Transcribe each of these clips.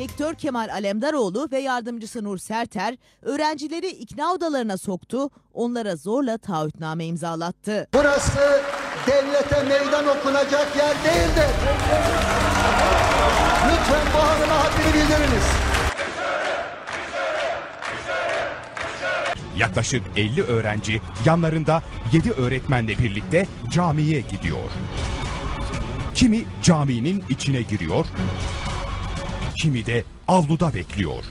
Rektör Kemal Alemdaroğlu ve yardımcısı Nur Serter öğrencileri ikna odalarına soktu, onlara zorla taahhütname imzalattı. Burası devlete meydan okunacak yer değildir. Lütfen bu hanıma haddini bildiriniz. Yaklaşık 50 öğrenci yanlarında 7 öğretmenle birlikte camiye gidiyor. Kimi caminin içine giriyor, kimi de avluda bekliyor.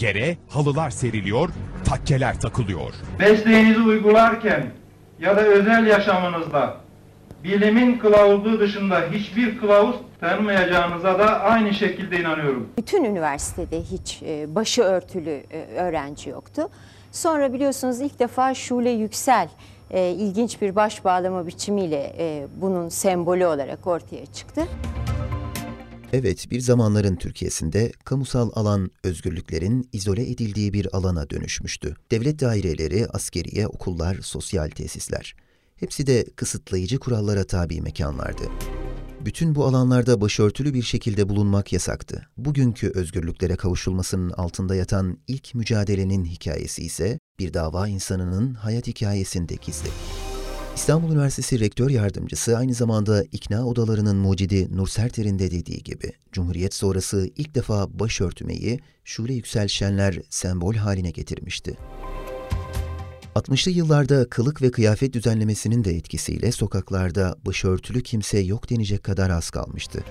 Yere halılar seriliyor, takkeler takılıyor. Mesleğinizi uygularken ya da özel yaşamınızda bilimin kılavuzu dışında hiçbir kılavuz tanımayacağınıza da aynı şekilde inanıyorum. Bütün üniversitede hiç e, başı örtülü e, öğrenci yoktu. Sonra biliyorsunuz ilk defa Şule Yüksel e, ilginç bir baş bağlama biçimiyle bunun sembolü olarak ortaya çıktı. Evet, bir zamanların Türkiye'sinde kamusal alan özgürlüklerin izole edildiği bir alana dönüşmüştü. Devlet daireleri, askeriye, okullar, sosyal tesisler. Hepsi de kısıtlayıcı kurallara tabi mekanlardı. Bütün bu alanlarda başörtülü bir şekilde bulunmak yasaktı. Bugünkü özgürlüklere kavuşulmasının altında yatan ilk mücadelenin hikayesi ise bir dava insanının hayat hikayesinde gizli. İstanbul Üniversitesi Rektör Yardımcısı aynı zamanda ikna odalarının mucidi Nur Serter'in de dediği gibi Cumhuriyet sonrası ilk defa başörtümeyi Şule Yüksel Şenler sembol haline getirmişti. 60'lı yıllarda kılık ve kıyafet düzenlemesinin de etkisiyle sokaklarda başörtülü kimse yok denecek kadar az kalmıştı.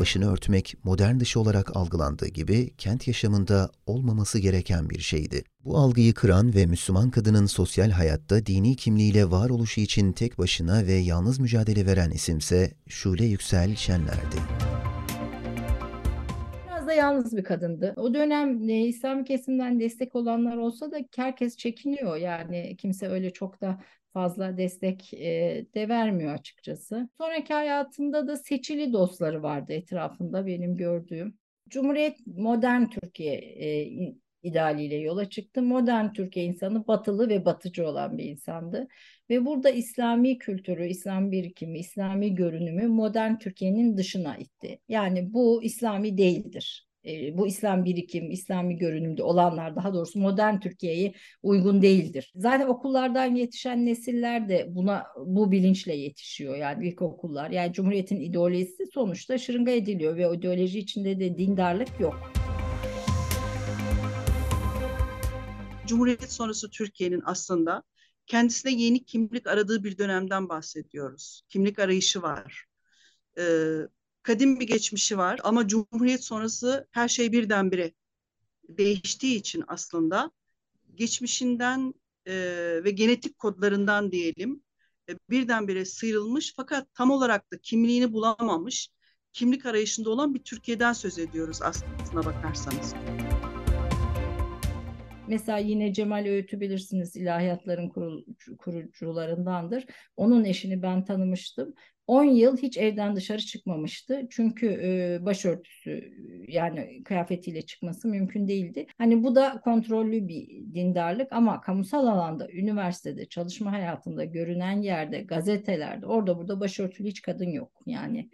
Başını örtmek modern dışı olarak algılandığı gibi kent yaşamında olmaması gereken bir şeydi. Bu algıyı kıran ve Müslüman kadının sosyal hayatta dini kimliğiyle varoluşu için tek başına ve yalnız mücadele veren isimse Şule Yüksel Şenler'di. Biraz da yalnız bir kadındı. O dönem e, İslami kesimden destek olanlar olsa da herkes çekiniyor. Yani kimse öyle çok da fazla destek de vermiyor açıkçası. Sonraki hayatında da seçili dostları vardı etrafında benim gördüğüm. Cumhuriyet modern Türkiye idealiyle yola çıktı. Modern Türkiye insanı batılı ve batıcı olan bir insandı. Ve burada İslami kültürü, İslam birikimi, İslami görünümü modern Türkiye'nin dışına itti. Yani bu İslami değildir. Bu İslam birikim, İslami görünümde olanlar daha doğrusu modern Türkiye'ye uygun değildir. Zaten okullardan yetişen nesiller de buna bu bilinçle yetişiyor yani ilkokullar. Yani Cumhuriyet'in ideolojisi sonuçta şırınga ediliyor ve ideoloji içinde de dindarlık yok. Cumhuriyet sonrası Türkiye'nin aslında kendisine yeni kimlik aradığı bir dönemden bahsediyoruz. Kimlik arayışı var. Ee, kadim bir geçmişi var ama Cumhuriyet sonrası her şey birdenbire değiştiği için aslında geçmişinden e, ve genetik kodlarından diyelim e, birdenbire sıyrılmış fakat tam olarak da kimliğini bulamamış, kimlik arayışında olan bir Türkiye'den söz ediyoruz aslına bakarsanız. Mesela yine Cemal Öğüt'ü bilirsiniz ilahiyatların kurucularındandır. Onun eşini ben tanımıştım. 10 yıl hiç evden dışarı çıkmamıştı. Çünkü e, başörtüsü yani kıyafetiyle çıkması mümkün değildi. Hani bu da kontrollü bir dindarlık ama kamusal alanda, üniversitede, çalışma hayatında görünen yerde, gazetelerde orada burada başörtülü hiç kadın yok. Yani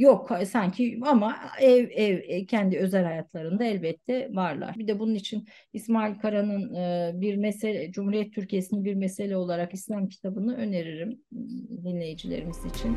Yok sanki ama ev ev e, kendi özel hayatlarında elbette varlar. Bir de bunun için İsmail Kara'nın e, bir mesele Cumhuriyet Türkiye'sini bir mesele olarak İslam kitabını öneririm dinleyicilerimiz için.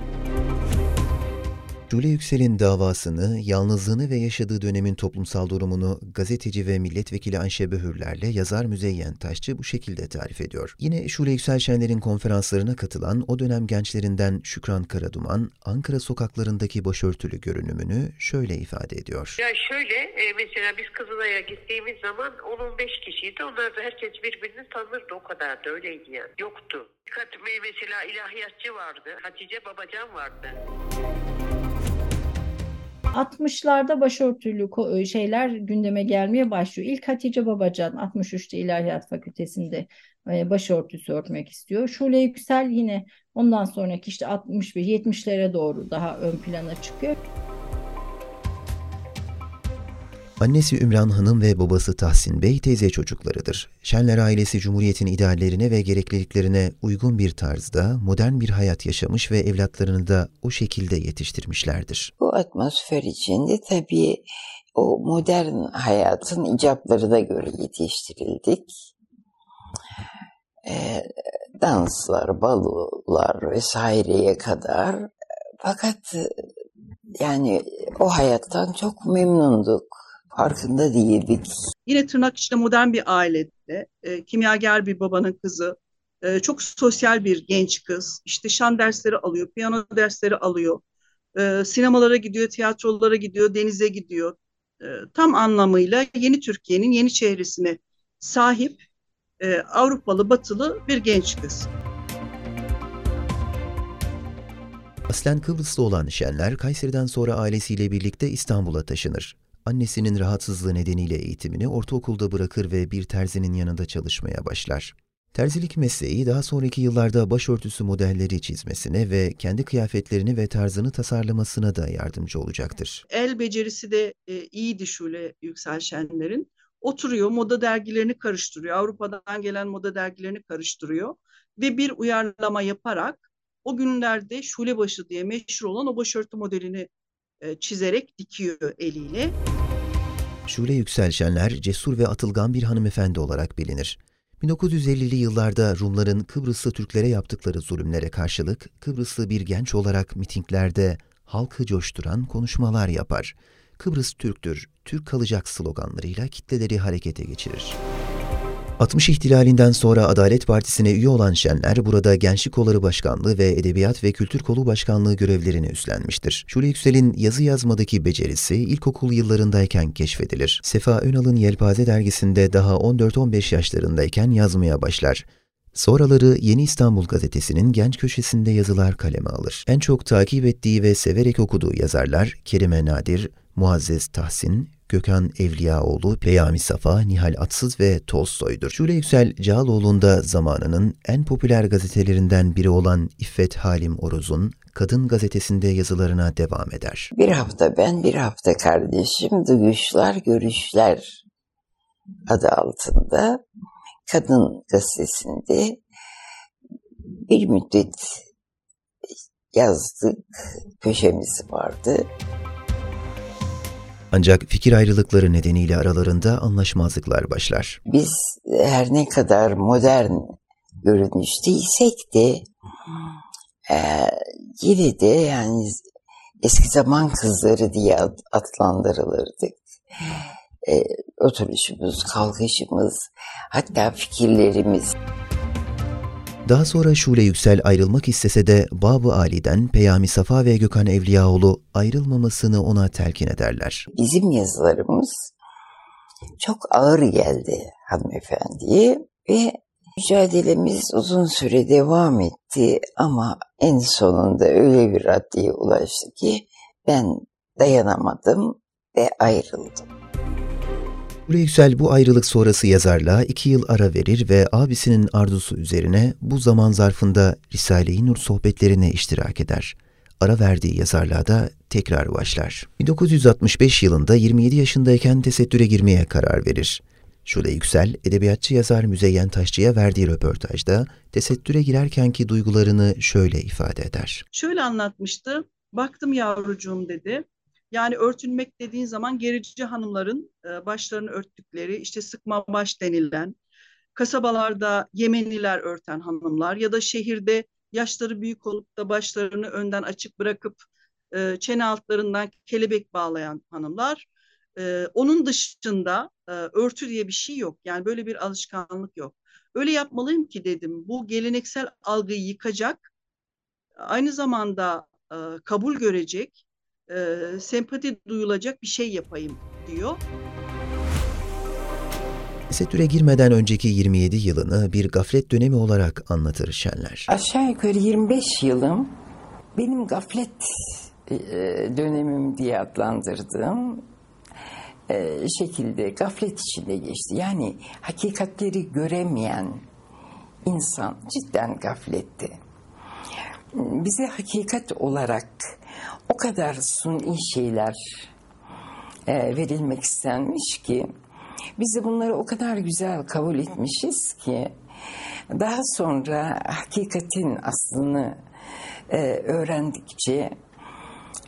Şule Yüksel'in davasını, yalnızlığını ve yaşadığı dönemin toplumsal durumunu gazeteci ve milletvekili Ayşe Böhürler'le yazar Müzeyyen Taşçı bu şekilde tarif ediyor. Yine Şule Yüksel Şenler'in konferanslarına katılan o dönem gençlerinden Şükran Karaduman, Ankara sokaklarındaki başörtülü görünümünü şöyle ifade ediyor. Ya şöyle, e, mesela biz Kızılay'a gittiğimiz zaman 10-15 kişiydi. Onlar da herkes birbirini tanırdı. O kadar da öyleydi yani. Yoktu. Mesela ilahiyatçı vardı. Hatice Babacan vardı. 60'larda başörtülü e, şeyler gündeme gelmeye başlıyor. İlk Hatice Babacan 63'te İlahiyat Fakültesinde e, başörtüsü örtmek istiyor. Şule Yüksel yine ondan sonraki işte 61 70'lere doğru daha ön plana çıkıyor. Annesi Ümran Hanım ve babası Tahsin Bey teyze çocuklarıdır. Şenler ailesi Cumhuriyet'in ideallerine ve gerekliliklerine uygun bir tarzda modern bir hayat yaşamış ve evlatlarını da o şekilde yetiştirmişlerdir. Bu atmosfer içinde tabii o modern hayatın icaplarına göre yetiştirildik. Ee, danslar, balolar vesaireye kadar. Fakat e, yani o hayattan çok memnunduk. Farkında değildik. Yine tırnak içinde modern bir ailede, e, kimyager bir babanın kızı, e, çok sosyal bir genç kız. İşte şan dersleri alıyor, piyano dersleri alıyor. E, sinemalara gidiyor, tiyatrolara gidiyor, denize gidiyor. E, tam anlamıyla yeni Türkiye'nin yeni çehresine sahip e, Avrupalı, batılı bir genç kız. Aslen Kıbrıslı olan Şenler, Kayseri'den sonra ailesiyle birlikte İstanbul'a taşınır. Annesinin rahatsızlığı nedeniyle eğitimini ortaokulda bırakır ve bir terzinin yanında çalışmaya başlar. Terzilik mesleği daha sonraki yıllarda başörtüsü modelleri çizmesine ve kendi kıyafetlerini ve tarzını tasarlamasına da yardımcı olacaktır. El becerisi de e, iyiydi Şule Yüksel Şenler'in. Oturuyor, moda dergilerini karıştırıyor. Avrupa'dan gelen moda dergilerini karıştırıyor. Ve bir uyarlama yaparak o günlerde Şulebaşı diye meşhur olan o başörtü modelini e, çizerek dikiyor eliyle. Şule Yüksel Şenler cesur ve atılgan bir hanımefendi olarak bilinir. 1950'li yıllarda Rumların Kıbrıslı Türklere yaptıkları zulümlere karşılık Kıbrıslı bir genç olarak mitinglerde halkı coşturan konuşmalar yapar. Kıbrıs Türktür, Türk kalacak sloganlarıyla kitleleri harekete geçirir. 60 ihtilalinden sonra Adalet Partisi'ne üye olan Şenler, burada Gençlik Kolları Başkanlığı ve Edebiyat ve Kültür Kolu Başkanlığı görevlerini üstlenmiştir. Şule Yüksel'in yazı yazmadaki becerisi ilkokul yıllarındayken keşfedilir. Sefa Önal'ın Yelpaze dergisinde daha 14-15 yaşlarındayken yazmaya başlar. Sonraları Yeni İstanbul gazetesinin genç köşesinde yazılar kaleme alır. En çok takip ettiği ve severek okuduğu yazarlar Kerime Nadir, Muazzez Tahsin, Gökhan Evliyaoğlu, Peyami Safa, Nihal Atsız ve Tolstoy'dur. Şule Yüksel, Cağaloğlu'nda zamanının en popüler gazetelerinden biri olan İffet Halim Oruz'un Kadın Gazetesi'nde yazılarına devam eder. Bir hafta ben, bir hafta kardeşim, duyuşlar, görüşler adı altında Kadın Gazetesi'nde bir müddet yazdık, köşemiz vardı. Ancak fikir ayrılıkları nedeniyle aralarında anlaşmazlıklar başlar. Biz her ne kadar modern görünüşteysek de e, yine de yani eski zaman kızları diye ad- adlandırılırdık. E, oturuşumuz, kalkışımız, hatta fikirlerimiz. Daha sonra Şule Yüksel ayrılmak istese de Bab-ı Ali'den Peyami Safa ve Gökhan Evliyaoğlu ayrılmamasını ona telkin ederler. Bizim yazılarımız çok ağır geldi hanımefendiye ve mücadelemiz uzun süre devam etti ama en sonunda öyle bir raddeye ulaştı ki ben dayanamadım ve ayrıldım. Şule Yüksel bu ayrılık sonrası yazarlığa iki yıl ara verir ve abisinin arzusu üzerine bu zaman zarfında Risale-i Nur sohbetlerine iştirak eder. Ara verdiği yazarlığa da tekrar başlar. 1965 yılında 27 yaşındayken tesettüre girmeye karar verir. Şule Yüksel, edebiyatçı yazar Müzeyyen Taşçı'ya verdiği röportajda tesettüre girerkenki duygularını şöyle ifade eder. Şöyle anlatmıştı. Baktım yavrucuğum dedi. Yani örtünmek dediğin zaman gerici hanımların e, başlarını örttükleri işte sıkma baş denilen kasabalarda Yemeniler örten hanımlar ya da şehirde yaşları büyük olup da başlarını önden açık bırakıp e, çene altlarından kelebek bağlayan hanımlar. E, onun dışında e, örtü diye bir şey yok. Yani böyle bir alışkanlık yok. Öyle yapmalıyım ki dedim. Bu geleneksel algıyı yıkacak. Aynı zamanda e, kabul görecek, e, sempati duyulacak bir şey yapayım diyor. Tesettüre girmeden önceki 27 yılını bir gaflet dönemi olarak anlatır Şenler. Aşağı yukarı 25 yılım benim gaflet e, dönemim diye adlandırdığım e, şekilde gaflet içinde geçti. Yani hakikatleri göremeyen insan cidden gafletti. Bize hakikat olarak o kadar suni şeyler e, verilmek istenmiş ki biz de bunları o kadar güzel kabul etmişiz ki daha sonra hakikatin aslını e, öğrendikçe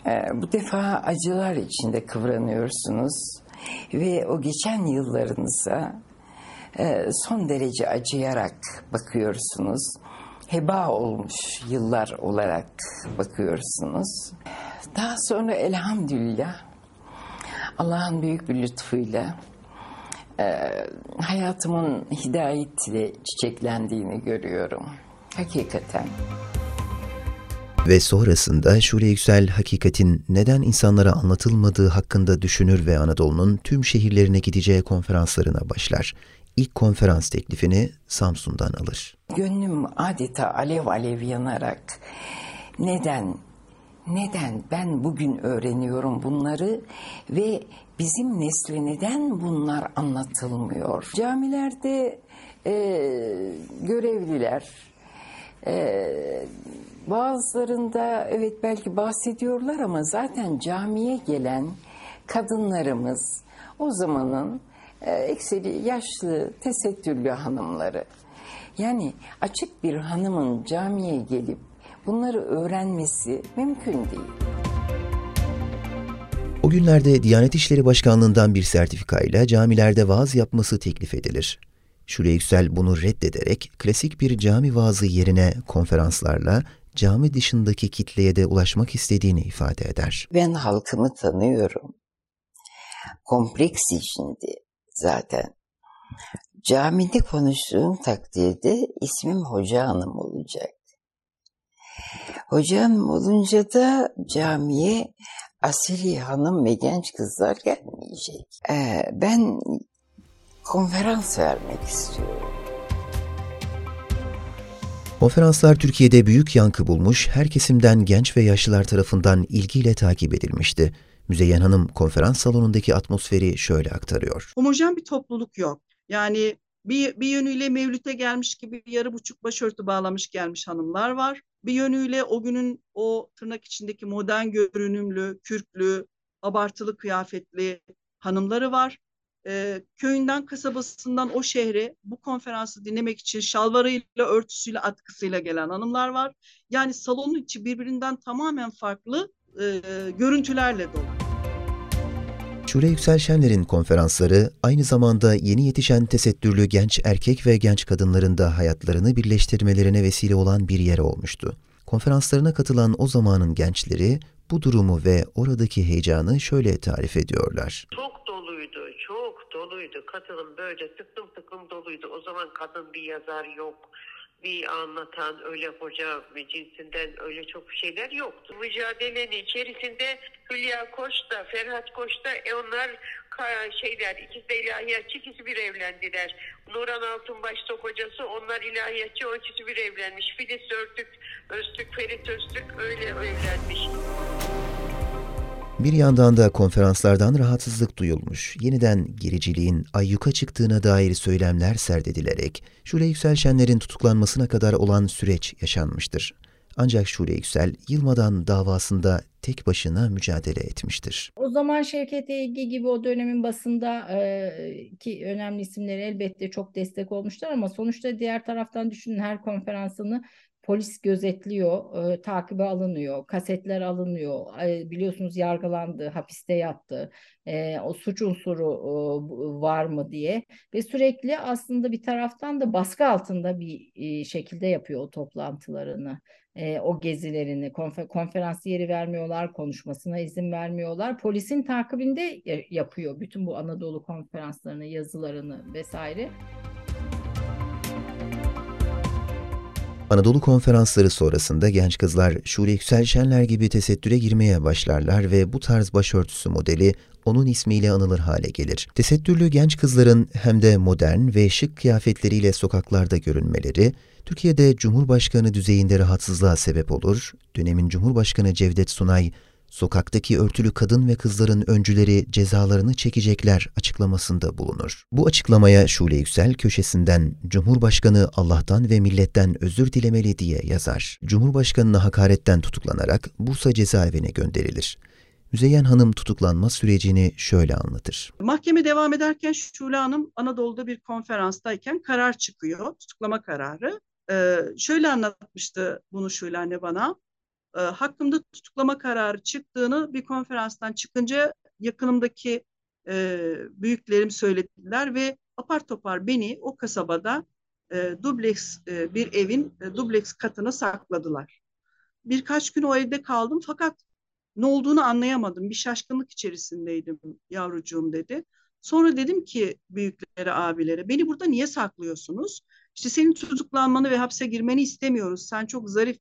e, bu defa acılar içinde kıvranıyorsunuz ve o geçen yıllarınıza e, son derece acıyarak bakıyorsunuz. Heba olmuş yıllar olarak bakıyorsunuz. Daha sonra elhamdülillah Allah'ın büyük bir lütfuyla e, hayatımın hidayetle çiçeklendiğini görüyorum. Hakikaten. Ve sonrasında Şule Yüksel hakikatin neden insanlara anlatılmadığı hakkında düşünür ve Anadolu'nun tüm şehirlerine gideceği konferanslarına başlar. İlk konferans teklifini Samsun'dan alır. Gönlüm adeta alev alev yanarak neden neden ben bugün öğreniyorum bunları ve bizim nesle neden bunlar anlatılmıyor? Camilerde e, görevliler e, bazılarında evet belki bahsediyorlar ama zaten camiye gelen kadınlarımız o zamanın ekseri yaşlı tesettürlü hanımları. Yani açık bir hanımın camiye gelip bunları öğrenmesi mümkün değil. O günlerde Diyanet İşleri Başkanlığı'ndan bir sertifikayla camilerde vaaz yapması teklif edilir. Şule Yüksel bunu reddederek klasik bir cami vaazı yerine konferanslarla cami dışındaki kitleye de ulaşmak istediğini ifade eder. Ben halkımı tanıyorum. Kompleks içindi zaten. Camide konuştuğum takdirde ismim Hoca Hanım olacak. Hoca Hanım olunca da camiye asili hanım ve genç kızlar gelmeyecek. Ee, ben konferans vermek istiyorum. Konferanslar Türkiye'de büyük yankı bulmuş, her kesimden genç ve yaşlılar tarafından ilgiyle takip edilmişti. Müzeyyen Hanım konferans salonundaki atmosferi şöyle aktarıyor. Homojen bir topluluk yok. Yani bir, bir yönüyle mevlüte gelmiş gibi yarı buçuk başörtü bağlamış gelmiş hanımlar var. Bir yönüyle o günün o tırnak içindeki modern görünümlü, kürklü, abartılı kıyafetli hanımları var. Ee, köyünden, kasabasından o şehre bu konferansı dinlemek için şalvarıyla, örtüsüyle, atkısıyla gelen hanımlar var. Yani salonun içi birbirinden tamamen farklı e, görüntülerle dolu. Şule Yüksel Şenler'in konferansları aynı zamanda yeni yetişen tesettürlü genç erkek ve genç kadınların da hayatlarını birleştirmelerine vesile olan bir yer olmuştu. Konferanslarına katılan o zamanın gençleri bu durumu ve oradaki heyecanı şöyle tarif ediyorlar. Çok doluydu, çok doluydu. Katılım böyle tıklım tıklım doluydu. O zaman kadın bir yazar yok bir anlatan öyle hoca ve cinsinden öyle çok şeyler yoktu. Mücadelenin içerisinde Hülya Koç da Ferhat Koç da e onlar şeyler ikisi de ilahiyatçı ikisi bir evlendiler. Nuran Altunbaş da kocası onlar ilahiyatçı o ikisi bir evlenmiş. Filiz Örtük, Öztürk, Ferit Öztürk öyle evlenmiş. Bir yandan da konferanslardan rahatsızlık duyulmuş, yeniden gericiliğin ayyuka çıktığına dair söylemler serdedilerek Şule Yüksel Şenler'in tutuklanmasına kadar olan süreç yaşanmıştır. Ancak Şule Yüksel yılmadan davasında tek başına mücadele etmiştir. O zaman Şevket Eygi gibi o dönemin basında e, ki önemli isimleri elbette çok destek olmuşlar ama sonuçta diğer taraftan düşünün her konferansını polis gözetliyor, e, takibe alınıyor, kasetler alınıyor. E, biliyorsunuz yargılandı, hapiste yattı. E, o suç unsuru e, var mı diye ve sürekli aslında bir taraftan da baskı altında bir e, şekilde yapıyor o toplantılarını. E, o gezilerini, konfer konferans yeri vermiyorlar, konuşmasına izin vermiyorlar. Polisin takibinde yapıyor bütün bu Anadolu konferanslarını, yazılarını vesaire. Anadolu konferansları sonrasında genç kızlar Şule Yüksel Şenler gibi tesettüre girmeye başlarlar ve bu tarz başörtüsü modeli onun ismiyle anılır hale gelir. Tesettürlü genç kızların hem de modern ve şık kıyafetleriyle sokaklarda görünmeleri, Türkiye'de Cumhurbaşkanı düzeyinde rahatsızlığa sebep olur. Dönemin Cumhurbaşkanı Cevdet Sunay, sokaktaki örtülü kadın ve kızların öncüleri cezalarını çekecekler açıklamasında bulunur. Bu açıklamaya Şule Yüksel köşesinden Cumhurbaşkanı Allah'tan ve milletten özür dilemeli diye yazar. Cumhurbaşkanına hakaretten tutuklanarak Bursa cezaevine gönderilir. Müzeyyen Hanım tutuklanma sürecini şöyle anlatır. Mahkeme devam ederken Şule Hanım Anadolu'da bir konferanstayken karar çıkıyor, tutuklama kararı. Ee, şöyle anlatmıştı bunu Şule anne bana. Ee, hakkımda tutuklama kararı çıktığını bir konferanstan çıkınca yakınımdaki e, büyüklerim söylediler ve apar topar beni o kasabada e, dubleks e, bir evin e, dubleks katına sakladılar. Birkaç gün o evde kaldım fakat ne olduğunu anlayamadım. Bir şaşkınlık içerisindeydim yavrucuğum dedi. Sonra dedim ki büyüklere, abilere beni burada niye saklıyorsunuz? İşte senin tutuklanmanı ve hapse girmeni istemiyoruz. Sen çok zarif,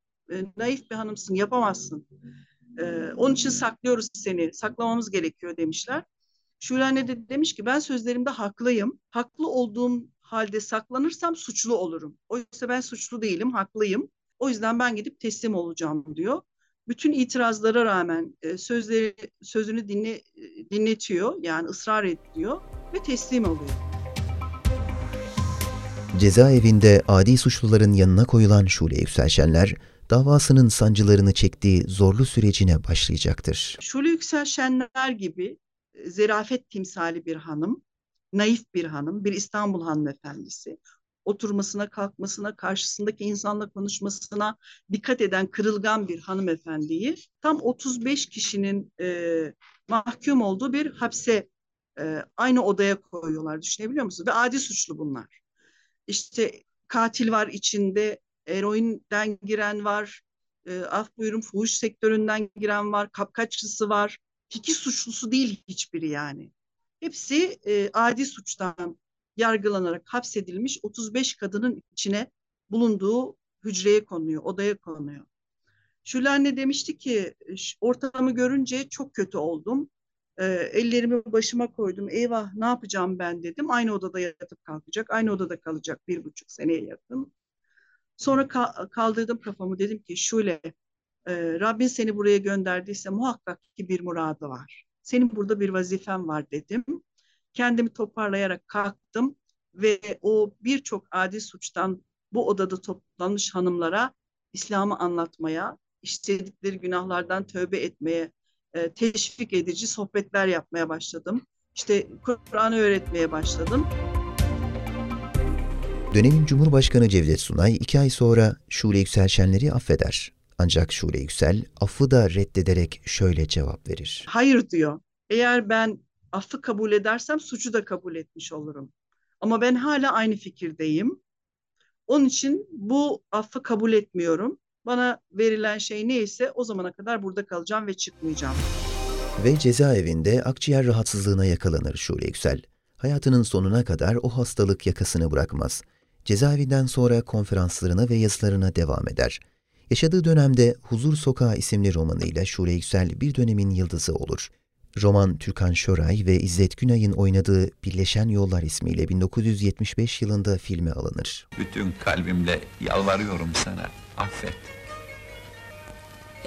naif bir hanımsın, yapamazsın. E, onun için saklıyoruz seni, saklamamız gerekiyor demişler. Şule anne de demiş ki ben sözlerimde haklıyım. Haklı olduğum halde saklanırsam suçlu olurum. Oysa ben suçlu değilim, haklıyım. O yüzden ben gidip teslim olacağım diyor. Bütün itirazlara rağmen sözleri sözünü dinle, dinletiyor yani ısrar ediyor ve teslim oluyor. Cezaevinde adi suçluların yanına koyulan Şule Yükselşenler, davasının sancılarını çektiği zorlu sürecine başlayacaktır. Şule Yüksel Şenler gibi e, zerafet timsali bir hanım, naif bir hanım, bir İstanbul hanımefendisi, oturmasına, kalkmasına, karşısındaki insanla konuşmasına dikkat eden kırılgan bir hanımefendiyi tam 35 kişinin e, mahkum olduğu bir hapse e, aynı odaya koyuyorlar. Düşünebiliyor musunuz? Ve adi suçlu bunlar. İşte katil var içinde, eroinden giren var, e, af buyurun fuhuş sektöründen giren var, kapkaççısı var. Fikir suçlusu değil hiçbiri yani. Hepsi e, adi suçtan yargılanarak hapsedilmiş 35 kadının içine bulunduğu hücreye konuyor, odaya konuyor. Şule anne demişti ki ortamı görünce çok kötü oldum. E, ellerimi başıma koydum. Eyvah ne yapacağım ben dedim. Aynı odada yatıp kalkacak. Aynı odada kalacak bir buçuk seneye yakın. Sonra ka- kaldırdım kafamı dedim ki Şule e, Rabbin seni buraya gönderdiyse muhakkak ki bir muradı var. Senin burada bir vazifen var dedim. Kendimi toparlayarak kalktım ve o birçok adi suçtan bu odada toplanmış hanımlara İslam'ı anlatmaya, işledikleri günahlardan tövbe etmeye e, teşvik edici sohbetler yapmaya başladım. İşte Kur'an'ı öğretmeye başladım. Dönemin Cumhurbaşkanı Cevdet Sunay iki ay sonra Şule Yükselşenleri affeder. Ancak Şule Yüksel affı da reddederek şöyle cevap verir. Hayır diyor. Eğer ben affı kabul edersem suçu da kabul etmiş olurum. Ama ben hala aynı fikirdeyim. Onun için bu affı kabul etmiyorum. Bana verilen şey neyse o zamana kadar burada kalacağım ve çıkmayacağım. Ve cezaevinde akciğer rahatsızlığına yakalanır Şule Yüksel. Hayatının sonuna kadar o hastalık yakasını bırakmaz. Cezaevinden sonra konferanslarına ve yazılarına devam eder. Yaşadığı dönemde Huzur Sokağı isimli romanıyla Şule Yüksel bir dönemin yıldızı olur. Roman Türkan Şoray ve İzzet Günay'ın oynadığı Birleşen Yollar ismiyle 1975 yılında filme alınır. Bütün kalbimle yalvarıyorum sana, affet.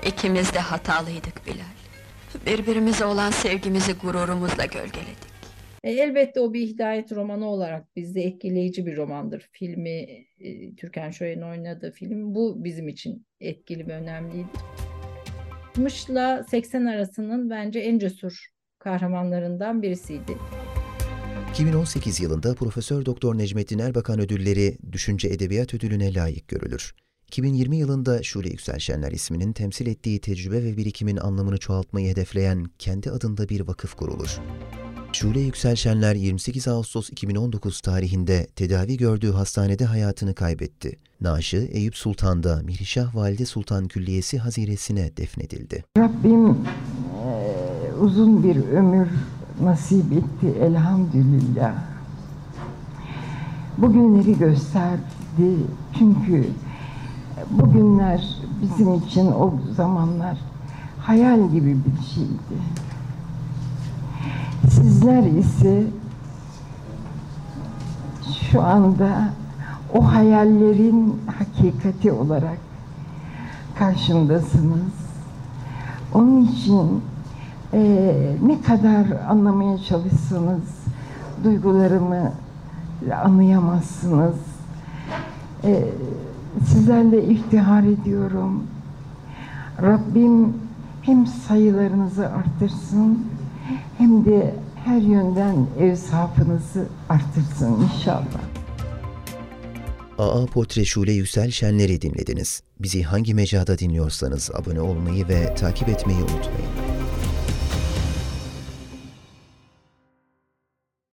İkimiz de hatalıydık Bilal. Birbirimize olan sevgimizi gururumuzla gölgeledik. E, elbette o bir hidayet romanı olarak bizde etkileyici bir romandır. Filmi, e, Türkan Şoray'ın oynadığı film bu bizim için etkili ve önemliydi. 60'la 80 arasının bence en cesur kahramanlarından birisiydi. 2018 yılında Profesör Doktor Necmettin Erbakan ödülleri Düşünce Edebiyat Ödülü'ne layık görülür. 2020 yılında Şule Yükselşenler isminin temsil ettiği tecrübe ve birikimin anlamını çoğaltmayı hedefleyen kendi adında bir vakıf kurulur. Şule Yükselşenler 28 Ağustos 2019 tarihinde tedavi gördüğü hastanede hayatını kaybetti. Naaşı Eyüp Sultan'da Mihrişah Valide Sultan Külliyesi haziresine defnedildi. Rabbim e, uzun bir ömür nasip etti elhamdülillah. Bugünleri gösterdi çünkü bugünler bizim için o zamanlar hayal gibi bir şeydi. Sizler ise şu anda o hayallerin hakikati olarak karşımdasınız. Onun için e, ne kadar anlamaya çalışsanız duygularımı anlayamazsınız. E, sizlerle iftihar ediyorum. Rabbim hem sayılarınızı arttırsın hem de her yönden ev sahibinizi arttırsın inşallah. AA Portre Şule Yüksel Şenler'i dinlediniz. Bizi hangi mecrada dinliyorsanız abone olmayı ve takip etmeyi unutmayın.